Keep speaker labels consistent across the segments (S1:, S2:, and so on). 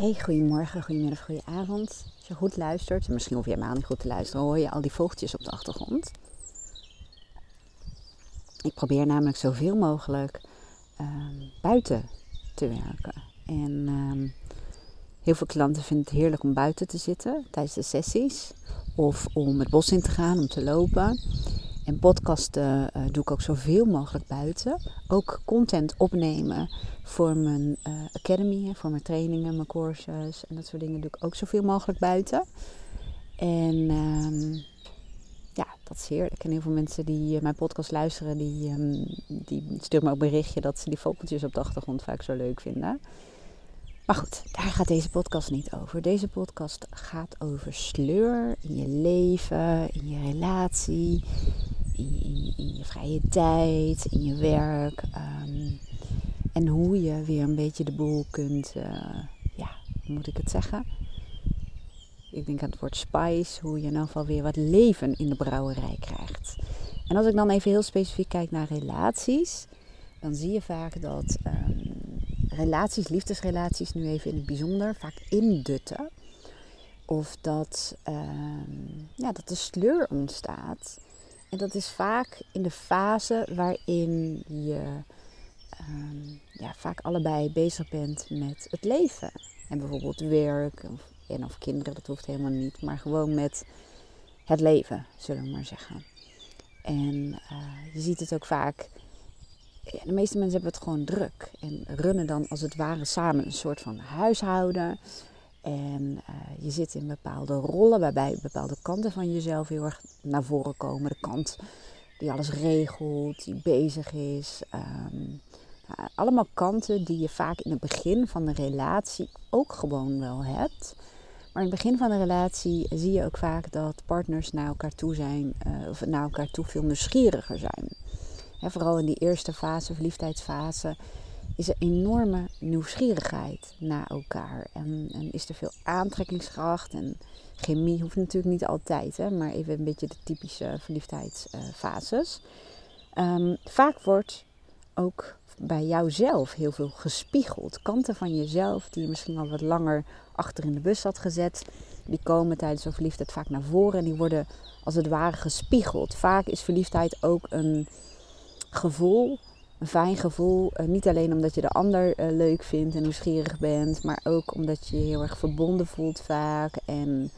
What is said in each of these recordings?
S1: Hey, goedemorgen, goedemiddag, goedenavond. Als je goed luistert, misschien hoef je helemaal niet goed te luisteren, hoor je al die vogeltjes op de achtergrond. Ik probeer namelijk zoveel mogelijk ehm, buiten te werken. En ehm, heel veel klanten vinden het heerlijk om buiten te zitten tijdens de sessies. Of om het bos in te gaan, om te lopen. En podcasten uh, doe ik ook zoveel mogelijk buiten. Ook content opnemen voor mijn uh, academy, voor mijn trainingen, mijn courses en dat soort dingen doe ik ook zoveel mogelijk buiten. En um, ja, dat is heerlijk. En heel veel mensen die uh, mijn podcast luisteren, die, um, die sturen me ook berichtje dat ze die vogeltjes op de achtergrond vaak zo leuk vinden. Maar goed, daar gaat deze podcast niet over. Deze podcast gaat over sleur in je leven, in je relatie, in, je vrije tijd, in je werk. Um, en hoe je weer een beetje de boel kunt, uh, ja, hoe moet ik het zeggen? Ik denk aan het woord spice, hoe je in ieder geval weer wat leven in de brouwerij krijgt. En als ik dan even heel specifiek kijk naar relaties, dan zie je vaak dat um, relaties, liefdesrelaties nu even in het bijzonder, vaak indutten. Of dat, um, ja, dat de sleur ontstaat en dat is vaak in de fase waarin je um, ja, vaak allebei bezig bent met het leven. En bijvoorbeeld werk of, en of kinderen, dat hoeft helemaal niet. Maar gewoon met het leven, zullen we maar zeggen. En uh, je ziet het ook vaak. Ja, de meeste mensen hebben het gewoon druk. En runnen dan als het ware samen een soort van huishouden. En uh, je zit in bepaalde rollen waarbij bepaalde kanten van jezelf heel erg naar voren komen. De kant die alles regelt, die bezig is. Um, uh, allemaal kanten die je vaak in het begin van de relatie ook gewoon wel hebt. Maar in het begin van de relatie zie je ook vaak dat partners naar elkaar toe zijn, uh, of naar elkaar toe veel nieuwsgieriger zijn. Vooral in die eerste fase, verliefdheidsfase, is er enorme nieuwsgierigheid naar elkaar. En, en, is er veel aantrekkingskracht. En chemie hoeft natuurlijk niet altijd, hè, maar even een beetje de typische verliefdheidsfases. Um, vaak wordt ook bij jouzelf heel veel gespiegeld. Kanten van jezelf die je misschien al wat langer achter in de bus had gezet, die komen tijdens een verliefdheid vaak naar voren en die worden als het ware gespiegeld. Vaak is verliefdheid ook een gevoel een fijn gevoel. Uh, niet alleen omdat je de ander uh, leuk vindt en nieuwsgierig bent, maar ook omdat je je heel erg verbonden voelt vaak. En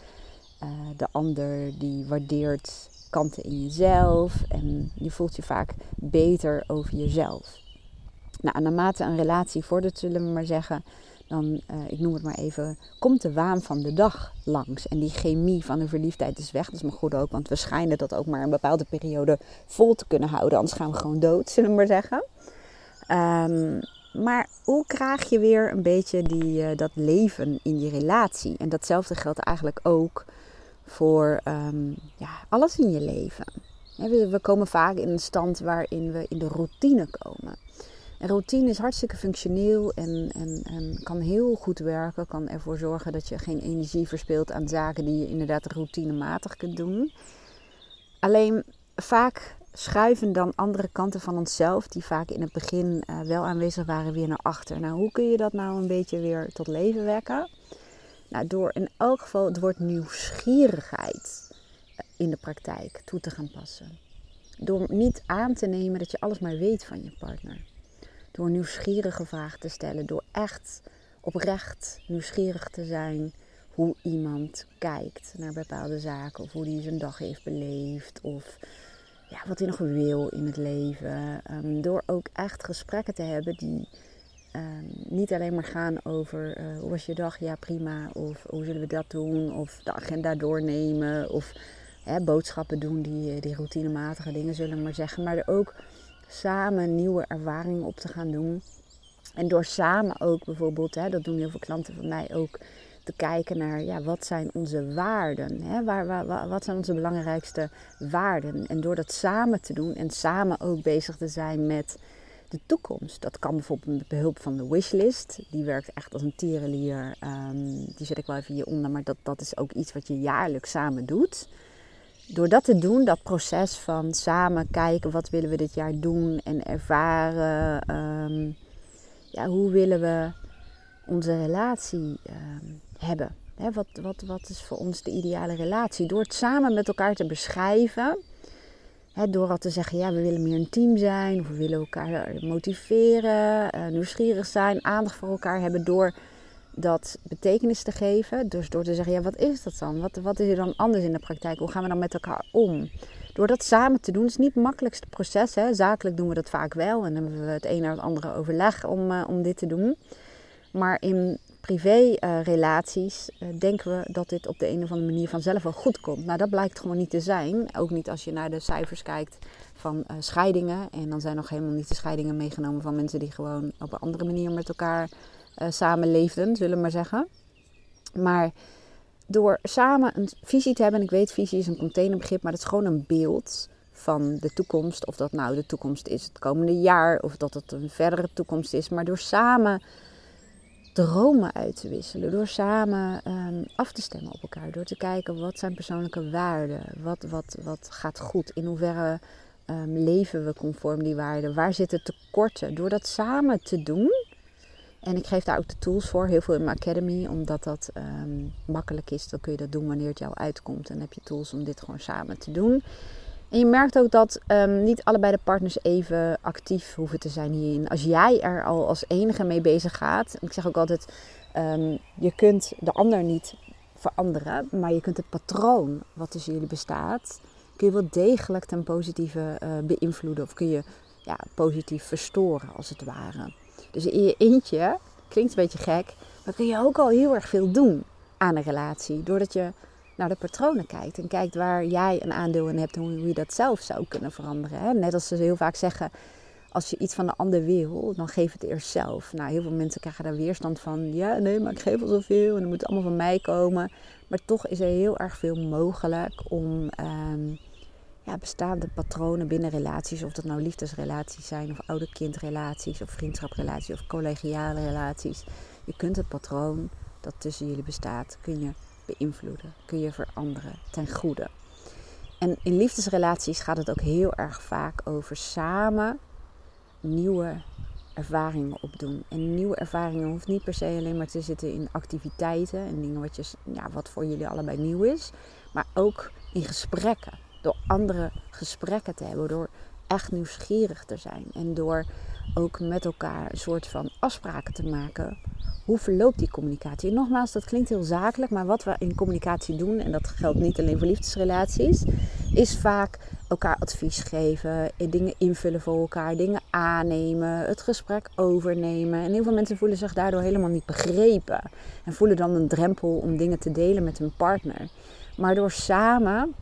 S1: uh, de ander die waardeert kanten in jezelf. En je voelt je vaak beter over jezelf. Nou, naarmate een relatie vordert, zullen we maar zeggen, dan, ik noem het maar even, komt de waan van de dag langs. En die chemie van de verliefdheid is weg. Dat is maar goed ook, want we schijnen dat ook maar een bepaalde periode vol te kunnen houden. Anders gaan we gewoon dood, zullen we maar zeggen. Um, maar hoe krijg je weer een beetje die, uh, dat leven in je relatie? En datzelfde geldt eigenlijk ook voor um, ja, alles in je leven. We komen vaak in een stand waarin we in de routine komen. Routine is hartstikke functioneel en, en, en, kan heel goed werken. Kan ervoor zorgen dat je geen energie verspilt aan zaken die je inderdaad routinematig kunt doen. Alleen vaak schuiven dan andere kanten van onszelf, die vaak in het begin uh, wel aanwezig waren, weer naar achter. Nou, hoe kun je dat nou een beetje weer tot leven wekken? Nou, door in elk geval het woord nieuwsgierigheid eh, in de praktijk toe te gaan passen. Door niet aan te nemen dat je alles maar weet van je partner. Door nieuwsgierige vragen te stellen. Door echt oprecht nieuwsgierig te zijn hoe iemand kijkt naar bepaalde zaken. Of hoe hij zijn dag heeft beleefd. Of ja, wat hij nog wil in het leven. Um, door ook echt gesprekken te hebben die um, niet alleen maar gaan over uh, hoe was je dag? Ja, prima. Of hoe zullen we dat doen? Of de agenda doornemen. Of hè, boodschappen doen, die, die routinematige dingen zullen maar zeggen. Maar er ook samen nieuwe ervaringen op te gaan doen. En door samen ook bijvoorbeeld, hè, dat doen heel veel klanten van mij ook te kijken naar ja, wat zijn onze waarden? Hè? Waar, wat zijn onze belangrijkste waarden? En door dat samen te doen en samen ook bezig te zijn met de toekomst. Dat kan bijvoorbeeld met behulp van de wishlist. Die werkt echt als een tierenlier. Um, die zet ik wel even hieronder, maar dat, dat is ook iets wat je jaarlijks samen doet. Door dat te doen, dat proces van samen kijken wat willen we dit jaar doen en ervaren. Um, ja, hoe willen we onze relatie ehm, hebben. wat, wat, wat is voor ons de ideale relatie? Door het samen met elkaar te beschrijven. door al te zeggen, ja, we willen meer een team zijn. Of we willen elkaar motiveren. Uh, nieuwsgierig zijn. Aandacht voor elkaar hebben. Door dat betekenis te geven. Dus door te zeggen, ja, wat is dat dan? Wat, wat is er dan anders in de praktijk? Hoe gaan we dan met elkaar om? Door dat samen te doen, is niet het makkelijkste proces. Hè? Zakelijk doen we dat vaak wel. En dan hebben we het een naar het andere overleg om, uh, om dit te doen. Maar in privé-relaties uh, uh, denken we dat dit op de een of andere manier vanzelf wel goed komt. Nou, dat blijkt gewoon niet te zijn. Ook niet als je naar de cijfers kijkt van scheidingen. En dan zijn nog helemaal niet de scheidingen meegenomen van mensen die gewoon op een andere manier met elkaar uh, samenleefden, zullen we maar zeggen. Maar door samen een visie te hebben, en ik weet visie is een containerbegrip, maar het is gewoon een beeld van de toekomst. Of dat nou de toekomst is het komende jaar, of dat het een verdere toekomst is. Maar door samen dromen uit te wisselen, door samen um, af te stemmen op elkaar, door te kijken wat zijn persoonlijke waarden, wat, wat, wat gaat goed, in hoeverre um, leven we conform die waarden, waar zitten tekorten. Door dat samen te doen, en ik geef daar ook de tools voor, heel veel in mijn academy, omdat dat um, makkelijk is. Dan kun je dat doen wanneer het jou uitkomt. En dan heb je tools om dit gewoon samen te doen. En je merkt ook dat um, niet allebei de partners even actief hoeven te zijn hierin. Als jij er al als enige mee bezig gaat. Ik zeg ook altijd, um, je kunt de ander niet veranderen. Maar je kunt het patroon wat tussen jullie bestaat, kun je wel degelijk ten positieve uh, beïnvloeden. Of kun je ja, positief verstoren als het ware. Dus in je eentje, klinkt een beetje gek, maar kun je ook al heel erg veel doen aan een relatie. Doordat je naar de patronen kijkt en kijkt waar jij een aandeel in hebt en hoe je dat zelf zou kunnen veranderen. Net als ze heel vaak zeggen, als je iets van de ander wil, dan geef het eerst zelf. Nou, heel veel mensen krijgen daar weerstand van. Ja, nee, maar ik geef al zoveel en het moet allemaal van mij komen. Maar toch is er heel erg veel mogelijk om um, ja, bestaande patronen binnen relaties, of dat nou liefdesrelaties zijn, of ouder-kindrelaties, of vriendschaprelaties, of collegiale relaties. Je kunt het patroon dat tussen jullie bestaat, kun je beïnvloeden, kun je veranderen ten goede. En in liefdesrelaties gaat het ook heel erg vaak over samen nieuwe ervaringen opdoen. En nieuwe ervaringen hoeft niet per se alleen maar te zitten in activiteiten en dingen wat, je, ja, wat voor jullie allebei nieuw is, maar ook in gesprekken. Door andere gesprekken te hebben, door echt nieuwsgierig te zijn en door ook met elkaar een soort van afspraken te maken. Hoe verloopt die communicatie? En nogmaals, dat klinkt heel zakelijk, maar wat we in communicatie doen, en dat geldt niet alleen voor liefdesrelaties, is vaak elkaar advies geven, dingen invullen voor elkaar, dingen aannemen, het gesprek overnemen. En heel veel mensen voelen zich daardoor helemaal niet begrepen en voelen dan een drempel om dingen te delen met hun partner. Maar door samen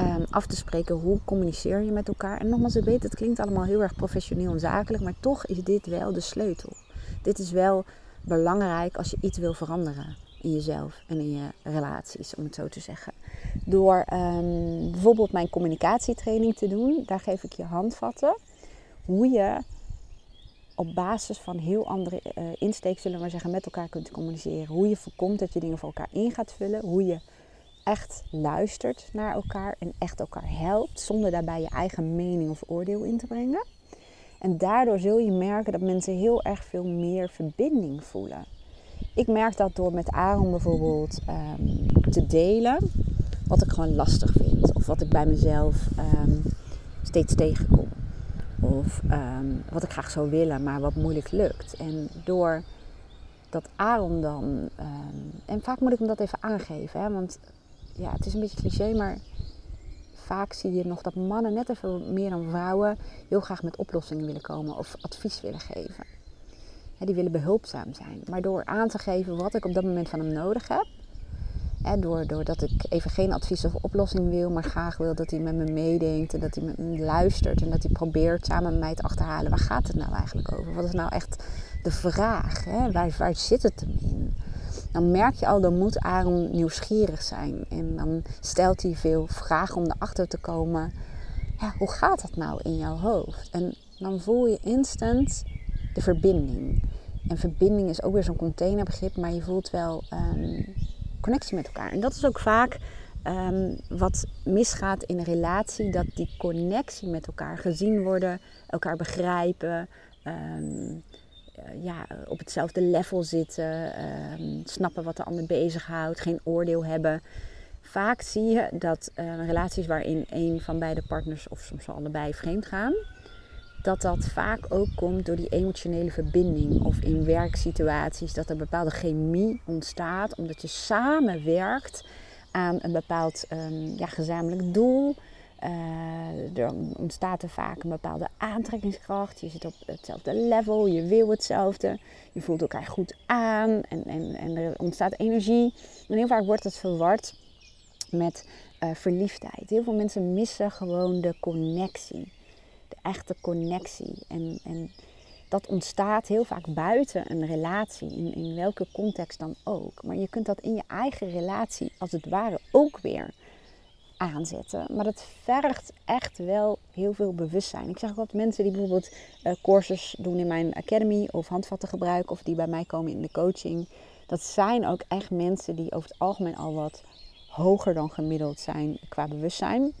S1: um, af te spreken hoe communiceer je met elkaar. En nogmaals, ik weet, het klinkt allemaal heel erg professioneel en zakelijk, maar toch is dit wel de sleutel. Dit is wel belangrijk als je iets wil veranderen in jezelf en in je relaties, om het zo te zeggen. Door um, bijvoorbeeld mijn communicatietraining te doen, daar geef ik je handvatten hoe je op basis van heel andere uh, insteek, zullen we maar zeggen, met elkaar kunt communiceren. Hoe je voorkomt dat je dingen voor elkaar in gaat vullen. Hoe je echt luistert naar elkaar en echt elkaar helpt, zonder daarbij je eigen mening of oordeel in te brengen. En daardoor zul je merken dat mensen heel erg veel meer verbinding voelen. Ik merk dat door met Aaron bijvoorbeeld um, te delen wat ik gewoon lastig vind. Of wat ik bij mezelf um, steeds tegenkom. Of um, wat ik graag zou willen, maar wat moeilijk lukt. En door dat Aaron dan. en vaak moet ik hem dat even aangeven. Hè, want ja, het is een beetje cliché, maar vaak zie je nog dat mannen net even meer dan vrouwen heel graag met oplossingen willen komen of advies willen geven. die willen behulpzaam zijn. Maar door aan te geven wat ik op dat moment van hem nodig heb, door, doordat ik even geen advies of oplossing wil, maar graag wil dat hij met me meedenkt en dat hij met me luistert en dat hij probeert samen met mij te achterhalen waar gaat het nou eigenlijk over? Wat is nou echt de vraag? Hè? Waar, waar zit het hem in? Dan merk je al, dan moet Aaron nieuwsgierig zijn. En dan stelt hij veel vragen om erachter te komen. Ja, hoe gaat dat nou in jouw hoofd? En dan voel je instant de verbinding. En verbinding is ook weer zo'n containerbegrip, maar je voelt wel um, connectie met elkaar. En dat is ook vaak um, wat misgaat in een relatie: dat die connectie met elkaar gezien worden, elkaar begrijpen. Um, ja, op hetzelfde level zitten, ehm, snappen wat de ander bezighoudt, geen oordeel hebben. Vaak zie je dat uh, relaties waarin een van beide partners of soms wel allebei vreemd gaan, dat dat vaak ook komt door die emotionele verbinding of in werksituaties dat er bepaalde chemie ontstaat omdat je samenwerkt aan een bepaald um, ja, gezamenlijk doel. Uh, er ontstaat er vaak een bepaalde aantrekkingskracht. Je zit op hetzelfde level, je wil hetzelfde. Je voelt elkaar goed aan en, en, en er ontstaat energie. En heel vaak wordt het verward met uh, verliefdheid. Heel veel mensen missen gewoon de connectie. De echte connectie. En, en dat ontstaat heel vaak buiten een relatie, in, in welke context dan ook. Maar je kunt dat in je eigen relatie als het ware ook weer aanzetten. Maar dat vergt echt wel heel veel bewustzijn. Ik zeg ook wat mensen die bijvoorbeeld uh, courses doen in mijn academy of handvatten gebruiken of die bij mij komen in de coaching. Dat zijn ook echt mensen die over het algemeen al wat hoger dan gemiddeld zijn qua bewustzijn.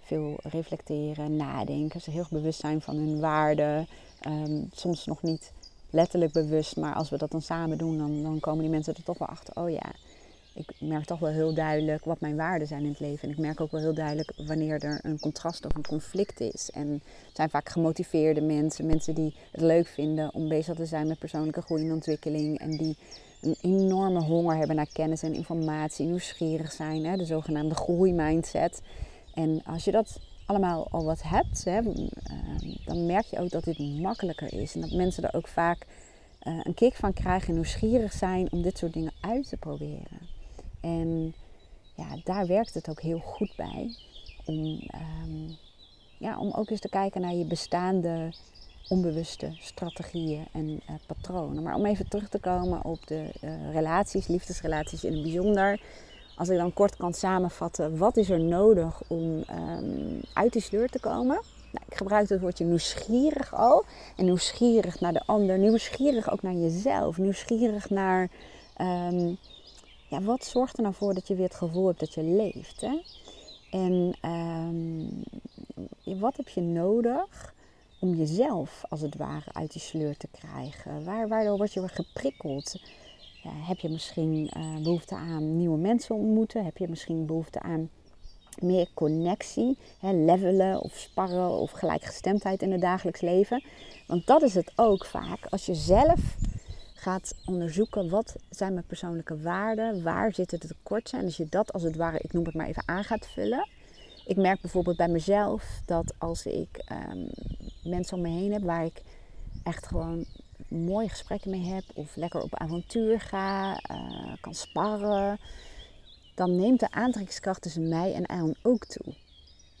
S1: Veel reflecteren, nadenken, ze heel bewust zijn van hun waarden. Ehm, soms nog niet letterlijk bewust, maar als we dat dan samen doen, dan, dan komen die mensen er toch wel achter. Oh ja, ik merk toch wel heel duidelijk wat mijn waarden zijn in het leven. En ik merk ook wel heel duidelijk wanneer er een contrast of een conflict is. En het zijn vaak gemotiveerde mensen, mensen die het leuk vinden om bezig te zijn met persoonlijke groei en ontwikkeling. En die een enorme honger hebben naar kennis en informatie, nieuwsgierig zijn, hè, de zogenaamde groeimindset. En als je dat allemaal al wat hebt, hè, ehm, dan merk je ook dat dit makkelijker is. En dat mensen er ook vaak uh, een kick van krijgen en nieuwsgierig zijn om dit soort dingen uit te proberen. En ja, daar werkt het ook heel goed bij. Om, ehm, ja, om ook eens te kijken naar je bestaande onbewuste strategieën en uh, patronen. Maar om even terug te komen op de uh, relaties, liefdesrelaties in het bijzonder. Als ik dan kort kan samenvatten, wat is er nodig om um, uit die sleur te komen? Nou, ik gebruik het woordje nieuwsgierig al. En nieuwsgierig naar de ander, nieuwsgierig ook naar jezelf, nieuwsgierig naar um, ja, wat zorgt er nou voor dat je weer het gevoel hebt dat je leeft? Hè? En um, wat heb je nodig om jezelf als het ware uit die sleur te krijgen? Waar, waardoor word je weer geprikkeld? heb je misschien uh, behoefte aan nieuwe mensen ontmoeten? Heb je misschien behoefte aan meer connectie, hè, levelen of sparren of gelijkgestemdheid in het dagelijks leven? Want dat is het ook vaak. Als je zelf gaat onderzoeken wat zijn mijn persoonlijke waarden, waar zitten de tekorten. En als je dat als het ware, ik noem het maar even, aan gaat vullen. Ik merk bijvoorbeeld bij mezelf dat als ik um, mensen om me heen heb waar ik echt gewoon mooie gesprekken mee heb of lekker op avontuur ga, uh, kan sparren, dan neemt de aantrekkingskracht tussen mij en Aaron ook toe.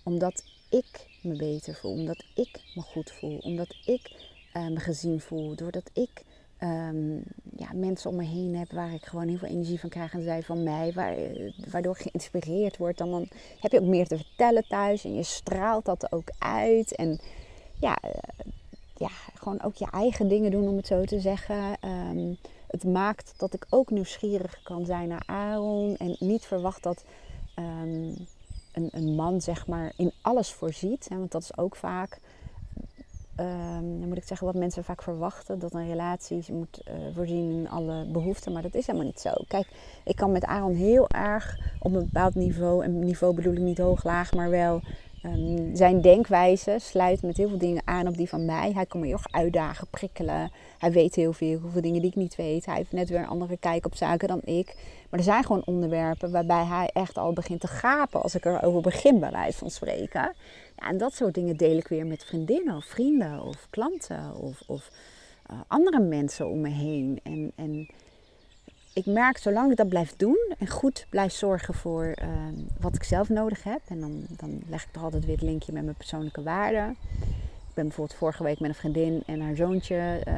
S1: Omdat ik me beter voel, omdat ik me goed voel, omdat ik uh, me gezien voel, doordat ik um, ja, mensen om me heen heb waar ik gewoon heel veel energie van krijg en zij van mij, waar, waardoor ik geïnspireerd word. Dan, dan heb je ook meer te vertellen thuis en je straalt dat ook uit. En ja, ja gewoon ook je eigen dingen doen, om het zo te zeggen. Um, het maakt dat ik ook nieuwsgierig kan zijn naar Aaron en niet verwacht dat. Um, een, een, man zeg maar in alles voorziet. Hè, want dat is ook vaak um, dan moet ik zeggen wat mensen vaak verwachten. Dat een relatie moet uh, voorzien in alle behoeften. Maar dat is helemaal niet zo. Kijk, ik kan met Aaron heel erg op een bepaald niveau. En niveau bedoel ik niet hoog, laag, maar wel um, zijn denkwijze sluit met heel veel dingen aan op die van mij. Hij kan me heel uitdagen, prikkelen. Hij weet heel veel, hoeveel dingen die ik niet weet. Hij heeft net weer een andere kijk op zaken dan ik. Maar er zijn gewoon onderwerpen waarbij hij echt al begint te gapen als ik erover begin, bij van spreken. Ja, en dat soort dingen deel ik weer met vriendinnen of vrienden of klanten of, of uh, andere mensen om me heen. En, en ik merk, zolang ik dat blijf doen en goed blijf zorgen voor uh, wat ik zelf nodig heb. En dan, dan leg ik toch altijd weer het linkje met mijn persoonlijke waarden. Ik ben bijvoorbeeld vorige week met een vriendin en haar zoontje uh,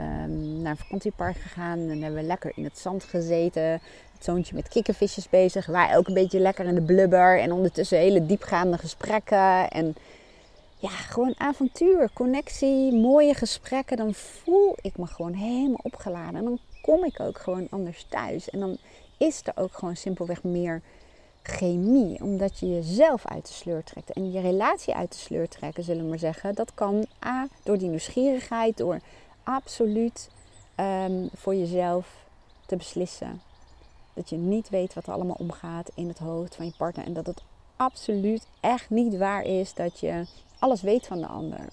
S1: naar een vakantiepark gegaan. En hebben we lekker in het zand gezeten. Het zoontje met kikkervisjes bezig. Wij ook een beetje lekker in de blubber. En ondertussen hele diepgaande gesprekken. En ja, gewoon avontuur, connectie, mooie gesprekken. Dan voel ik me gewoon helemaal opgeladen. En kom ik ook gewoon anders thuis. En dan is er ook gewoon simpelweg meer chemie. Omdat je jezelf uit de sleur trekt. En je relatie uit de sleur trekken, zullen we maar zeggen. Dat kan A, door die nieuwsgierigheid, door absoluut ehm, voor jezelf te beslissen. Dat je niet weet wat er allemaal omgaat in het hoofd van je partner. En dat het absoluut echt niet waar is dat je alles weet van de ander.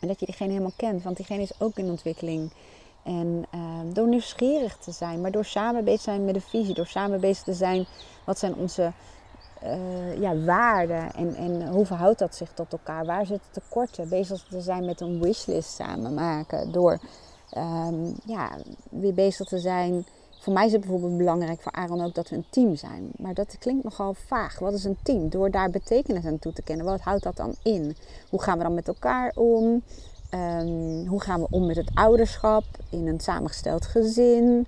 S1: En dat je diegene helemaal kent, want diegene is ook in ontwikkeling. En ehm, door nieuwsgierig te zijn, maar door samen bezig te zijn met een visie, door samen bezig te zijn, wat zijn onze uh, ja, waarden en, en hoe verhoudt dat zich tot elkaar? Waar zitten tekorten? Bezig te zijn met een wishlist samen maken. Door ehm, ja, weer bezig te zijn. Voor mij is het bijvoorbeeld belangrijk, voor Aaron ook, dat we een team zijn. Maar dat klinkt nogal vaag. Wat is een team? Door daar betekenis aan toe te kennen. Wat houdt dat dan in? Hoe gaan we dan met elkaar om? Ehm, hoe gaan we om met het ouderschap in een samengesteld gezin?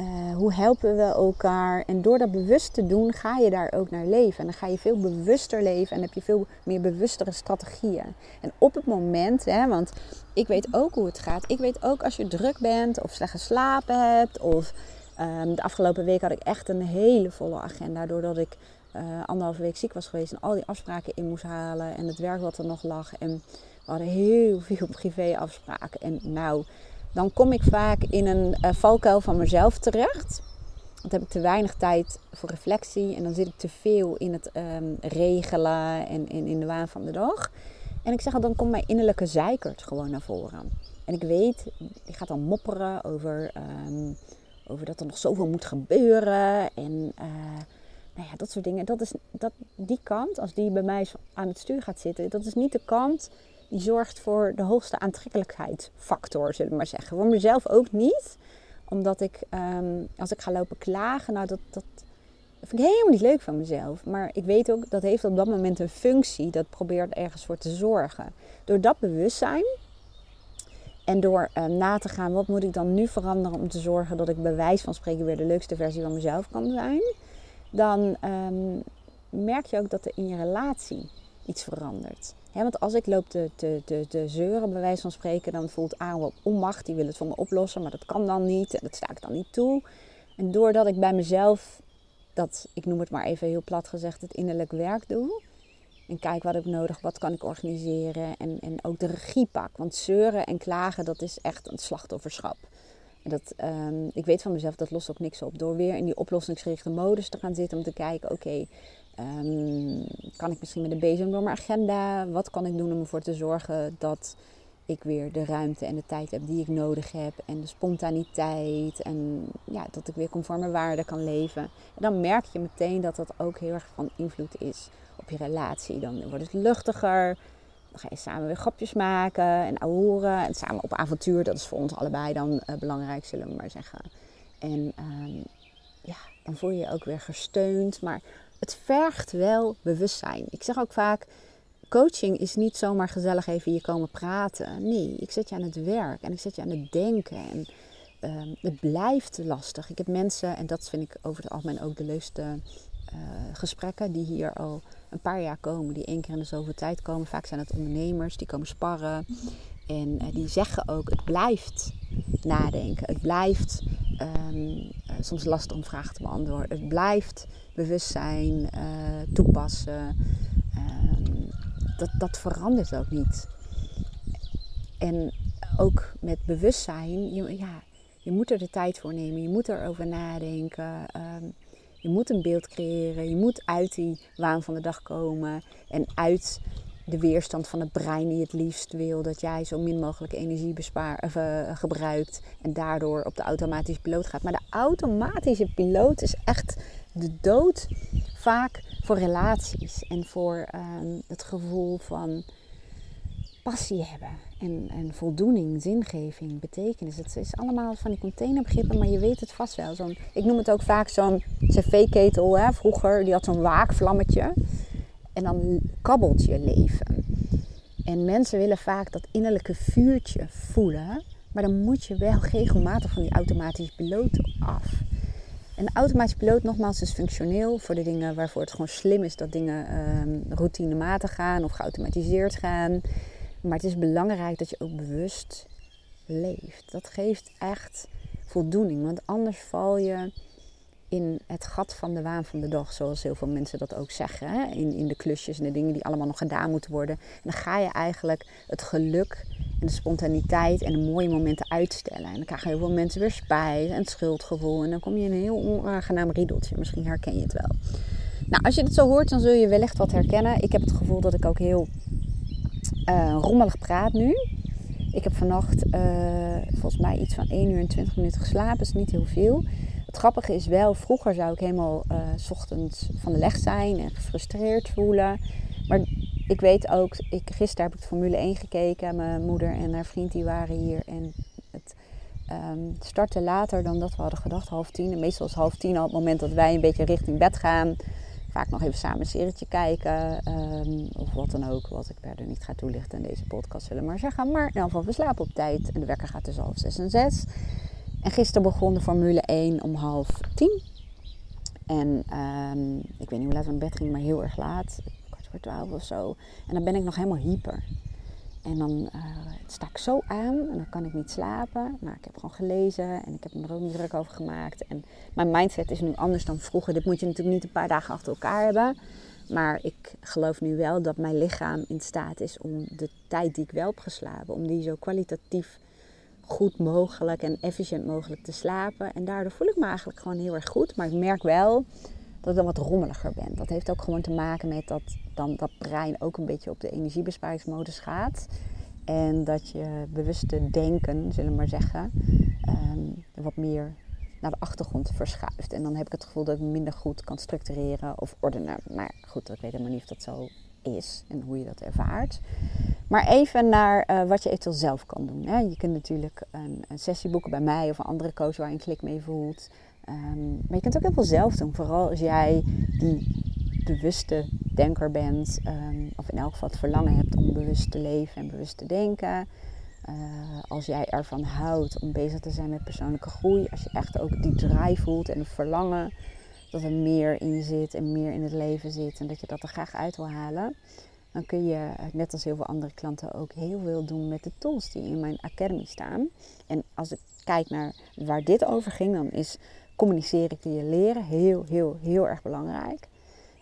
S1: Uh, hoe helpen we elkaar? En door dat bewust te doen, ga je daar ook naar leven. En dan ga je veel bewuster leven en heb je veel meer bewustere strategieën. En op het moment, hè, want ik weet ook hoe het gaat. Ik weet ook als je druk bent of slecht geslapen hebt. Of um, de afgelopen week had ik echt een hele volle agenda. Doordat ik uh, anderhalve week ziek was geweest en al die afspraken in moest halen. En het werk wat er nog lag. En we hadden heel veel privé afspraken. En nou dan kom ik vaak in een uh, valkuil van mezelf terecht. Dan heb ik te weinig tijd voor reflectie en dan zit ik te veel in het ehm, regelen en, in de waan van de dag. En ik zeg al, dan komt mijn innerlijke zeikert gewoon naar voren. En ik weet, die gaat dan mopperen over, ehm, over dat er nog zoveel moet gebeuren. En uh, nou ja, dat soort dingen. Dat is, dat, die kant, als die bij mij aan het stuur gaat zitten, dat is niet de kant die zorgt voor de hoogste aantrekkelijkheidsfactor, zullen we maar zeggen. Voor mezelf ook niet, omdat ik, ehm, als ik ga lopen klagen, nou dat, dat vind ik helemaal niet leuk van mezelf. Maar ik weet ook, dat heeft op dat moment een functie, dat probeert ergens voor te zorgen. Door dat bewustzijn en door ehm, na te gaan, wat moet ik dan nu veranderen om te zorgen dat ik bij wijze van spreken weer de leukste versie van mezelf kan zijn, dan ehm, merk je ook dat er in je relatie iets verandert want als ik loop te, te, te, zeuren, bij wijze van spreken, dan voelt wel onmacht. Die wil het voor me oplossen, maar dat kan dan niet. En dat sta ik dan niet toe. En doordat ik bij mezelf dat, ik noem het maar even heel plat gezegd, het innerlijk werk doe. En kijk wat ik nodig, wat kan ik organiseren. En, en ook de regie pak. Want zeuren en klagen, dat is echt een slachtofferschap. En dat, um, ik weet van mezelf, dat lost ook niks op. Door weer in die oplossingsgerichte modus te gaan zitten om te kijken, oké, Um, kan ik misschien met een bezem door mijn agenda? Wat kan ik doen om ervoor te zorgen dat ik weer de ruimte en de tijd heb die ik nodig heb. En de spontaniteit. En ja, dat ik weer conform mijn waarden kan leven. En dan merk je meteen dat dat ook heel erg van invloed is op je relatie. Dan wordt het luchtiger. Dan ga je samen weer grapjes maken en ouwen. En samen op avontuur. Dat is voor ons allebei dan uh, belangrijk, zullen we maar zeggen. En um, ja, dan voel je je ook weer gesteund. Maar het vergt wel bewustzijn. Ik zeg ook vaak, coaching is niet zomaar gezellig even hier komen praten. Nee, ik zet je aan het werk en ik zet je aan het denken. En uh, het blijft lastig. Ik heb mensen, en dat vind ik over het algemeen ook de leukste uh, gesprekken, die hier al een paar jaar komen, die één keer in de zoveel tijd komen. Vaak zijn het ondernemers die komen sparren. En uh, die zeggen ook, het blijft nadenken. Het blijft um, soms lastig om vragen te beantwoorden. Het blijft bewustzijn uh, toepassen. Um, dat, dat verandert ook niet. En ook met bewustzijn, je, ja, je moet er de tijd voor nemen, je moet erover nadenken. Um, je moet een beeld creëren, je moet uit die waan van de dag komen en uit de weerstand van het brein die het liefst wil dat jij zo min mogelijk energie bespaar, of, uh, gebruikt en daardoor op de automatische piloot gaat. Maar de automatische piloot is echt de dood vaak voor relaties en voor um, het gevoel van passie hebben en, en voldoening, zingeving, betekenis. Het is allemaal van die containerbegrippen, maar je weet het vast wel. Zo'n, ik noem het ook vaak zo'n cv-ketel. Vroeger, die had zo'n waakvlammetje. En dan kabbelt je leven. En mensen willen vaak dat innerlijke vuurtje voelen. Maar dan moet je wel regelmatig van die automatische piloot af. En de automatische piloot, nogmaals, is functioneel voor de dingen waarvoor het gewoon slim is dat dingen um, routinematig gaan of geautomatiseerd gaan. Maar het is belangrijk dat je ook bewust leeft. Dat geeft echt voldoening, want anders val je in het gat van de waan van de dag, zoals heel veel mensen dat ook zeggen. Hè? In, in de klusjes en de dingen die allemaal nog gedaan moeten worden. En dan ga je eigenlijk het geluk en de spontaniteit en de mooie momenten uitstellen. En dan krijgen heel veel mensen weer spijt en schuldgevoel. En dan kom je in een heel onaangenaam riedeltje. Misschien herken je het wel. Nou, als je het zo hoort, dan zul je wellicht wat herkennen. Ik heb het gevoel dat ik ook heel uh, rommelig praat nu. Ik heb vannacht uh, volgens mij iets van 1 uur en 20 minuten geslapen. Is niet heel veel. Het grappige is wel, vroeger zou ik helemaal uh, ochtends van de leg zijn en gefrustreerd voelen. Maar ik weet ook, ik, gisteren heb ik de Formule 1 gekeken. Mijn moeder en haar vriend die waren hier. En het um, startte later dan dat we hadden gedacht, half tien. En meestal is half tien al het moment dat wij een beetje richting bed gaan. Vaak nog even samen een serietje kijken. Um, of wat dan ook, wat ik verder niet ga toelichten in deze podcast, zullen we maar zeggen. Maar in ieder we slapen op tijd. En de wekker gaat dus half zes en zes. En gisteren begon de Formule 1 om half tien. En um, ik weet niet hoe laat we in bed gingen, maar heel erg laat. Kwart voor twaalf of zo. En dan ben ik nog helemaal hyper. En dan uh, sta ik zo aan en dan kan ik niet slapen. Nou, ik heb gewoon gelezen en ik heb me er ook niet druk over gemaakt. En mijn mindset is nu anders dan vroeger. Dit moet je natuurlijk niet een paar dagen achter elkaar hebben. Maar ik geloof nu wel dat mijn lichaam in staat is om de tijd die ik wel heb geslapen, om die zo kwalitatief goed mogelijk en efficiënt mogelijk te slapen. En daardoor voel ik me eigenlijk gewoon heel erg goed. Maar ik merk wel dat ik dan wat rommeliger ben. Dat heeft ook gewoon te maken met dat dan dat brein ook een beetje op de energiebesparingsmodus gaat. En dat je bewuste denken, zullen we maar zeggen, um, wat meer naar de achtergrond verschuift. En dan heb ik het gevoel dat ik minder goed kan structureren of ordenen. Maar goed, ik weet helemaal niet of dat zo is en hoe je dat ervaart. Maar even naar uh, wat je eventueel zelf kan doen. Hè. Je kunt natuurlijk een, een, sessie boeken bij mij of een andere coach waar je een klik mee voelt. Um, maar je kunt ook heel veel zelf doen. Vooral als jij die bewuste denker bent. Um, of in elk geval het verlangen hebt om bewust te leven en bewust te denken. Uh, als jij ervan houdt om bezig te zijn met persoonlijke groei. Als je echt ook die drive voelt en het verlangen dat er meer in zit en meer in het leven zit. En dat je dat er graag uit wil halen dan kun je, net als heel veel andere klanten, ook heel veel doen met de tools die in mijn academy staan. En als ik kijk naar waar dit over ging, dan is communiceren kun je leren heel, heel, heel erg belangrijk.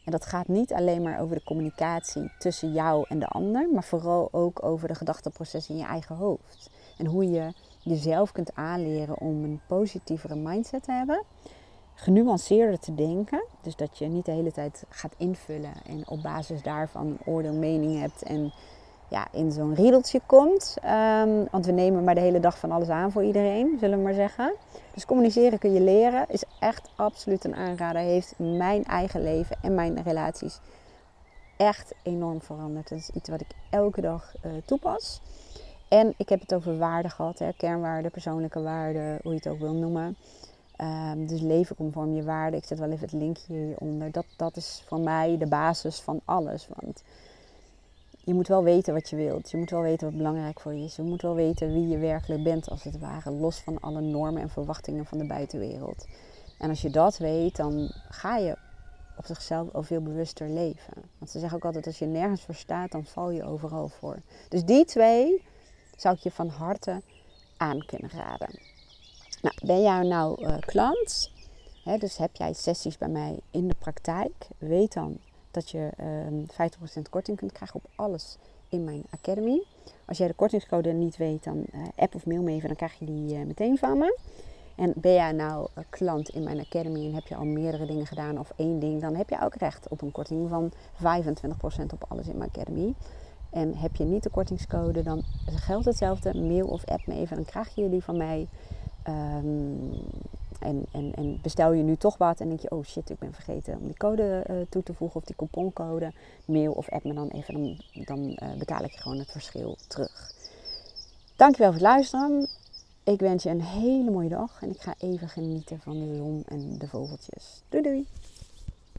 S1: En dat gaat niet alleen maar over de communicatie tussen jou en de ander, maar vooral ook over de gedachteprocessen in je eigen hoofd. En hoe je jezelf kunt aanleren om een positievere mindset te hebben genuanceerder te denken. Dus dat je niet de hele tijd gaat invullen en op basis daarvan een oordeel, mening hebt en ja, in zo'n riedeltje komt. Um, want we nemen maar de hele dag van alles aan voor iedereen, zullen we maar zeggen. Dus communiceren kun je leren, is echt absoluut een aanrader. Heeft mijn eigen leven en mijn relaties echt enorm veranderd. Dat is iets wat ik elke dag uh, toepas. En ik heb het over waarden gehad, hè, kernwaarden, persoonlijke waarden, hoe je het ook wil noemen. Um, dus leven conform je waarde. Ik zet wel even het linkje hieronder. Dat, dat is voor mij de basis van alles. Want je moet wel weten wat je wilt. Je moet wel weten wat belangrijk voor je is. Je moet wel weten wie je werkelijk bent, als het ware. Los van alle normen en verwachtingen van de buitenwereld. En als je dat weet, dan ga je op zichzelf al veel bewuster leven. Want ze zeggen ook altijd: als je nergens voor staat, dan val je overal voor. Dus die twee zou ik je van harte aan kunnen raden. Nou, ben jij nou uh, klant? Hè, dus heb jij sessies bij mij in de praktijk? Weet dan dat je um, ehm, 50% korting kunt krijgen op alles in mijn academy. Als jij de kortingscode niet weet, dan uh, app of mail me even, dan krijg je die uh, meteen van me. En ben jij nou klant in mijn academy en heb je al meerdere dingen gedaan of één ding, dan heb je ook recht op een korting van 25% op alles in mijn academy. En heb je niet de kortingscode, dan geldt hetzelfde. Mail of app me even, dan krijg je die van mij. Um, en, en, en, bestel je nu toch wat en denk je, oh shit, ik ben vergeten om die code uh, toe te voegen of die couponcode. Mail of app me dan even, dan, dan uh, betaal ik gewoon het verschil terug. Dankjewel voor het luisteren. Ik wens je een hele mooie dag en ik ga even genieten van de zon en de vogeltjes. Doei doei!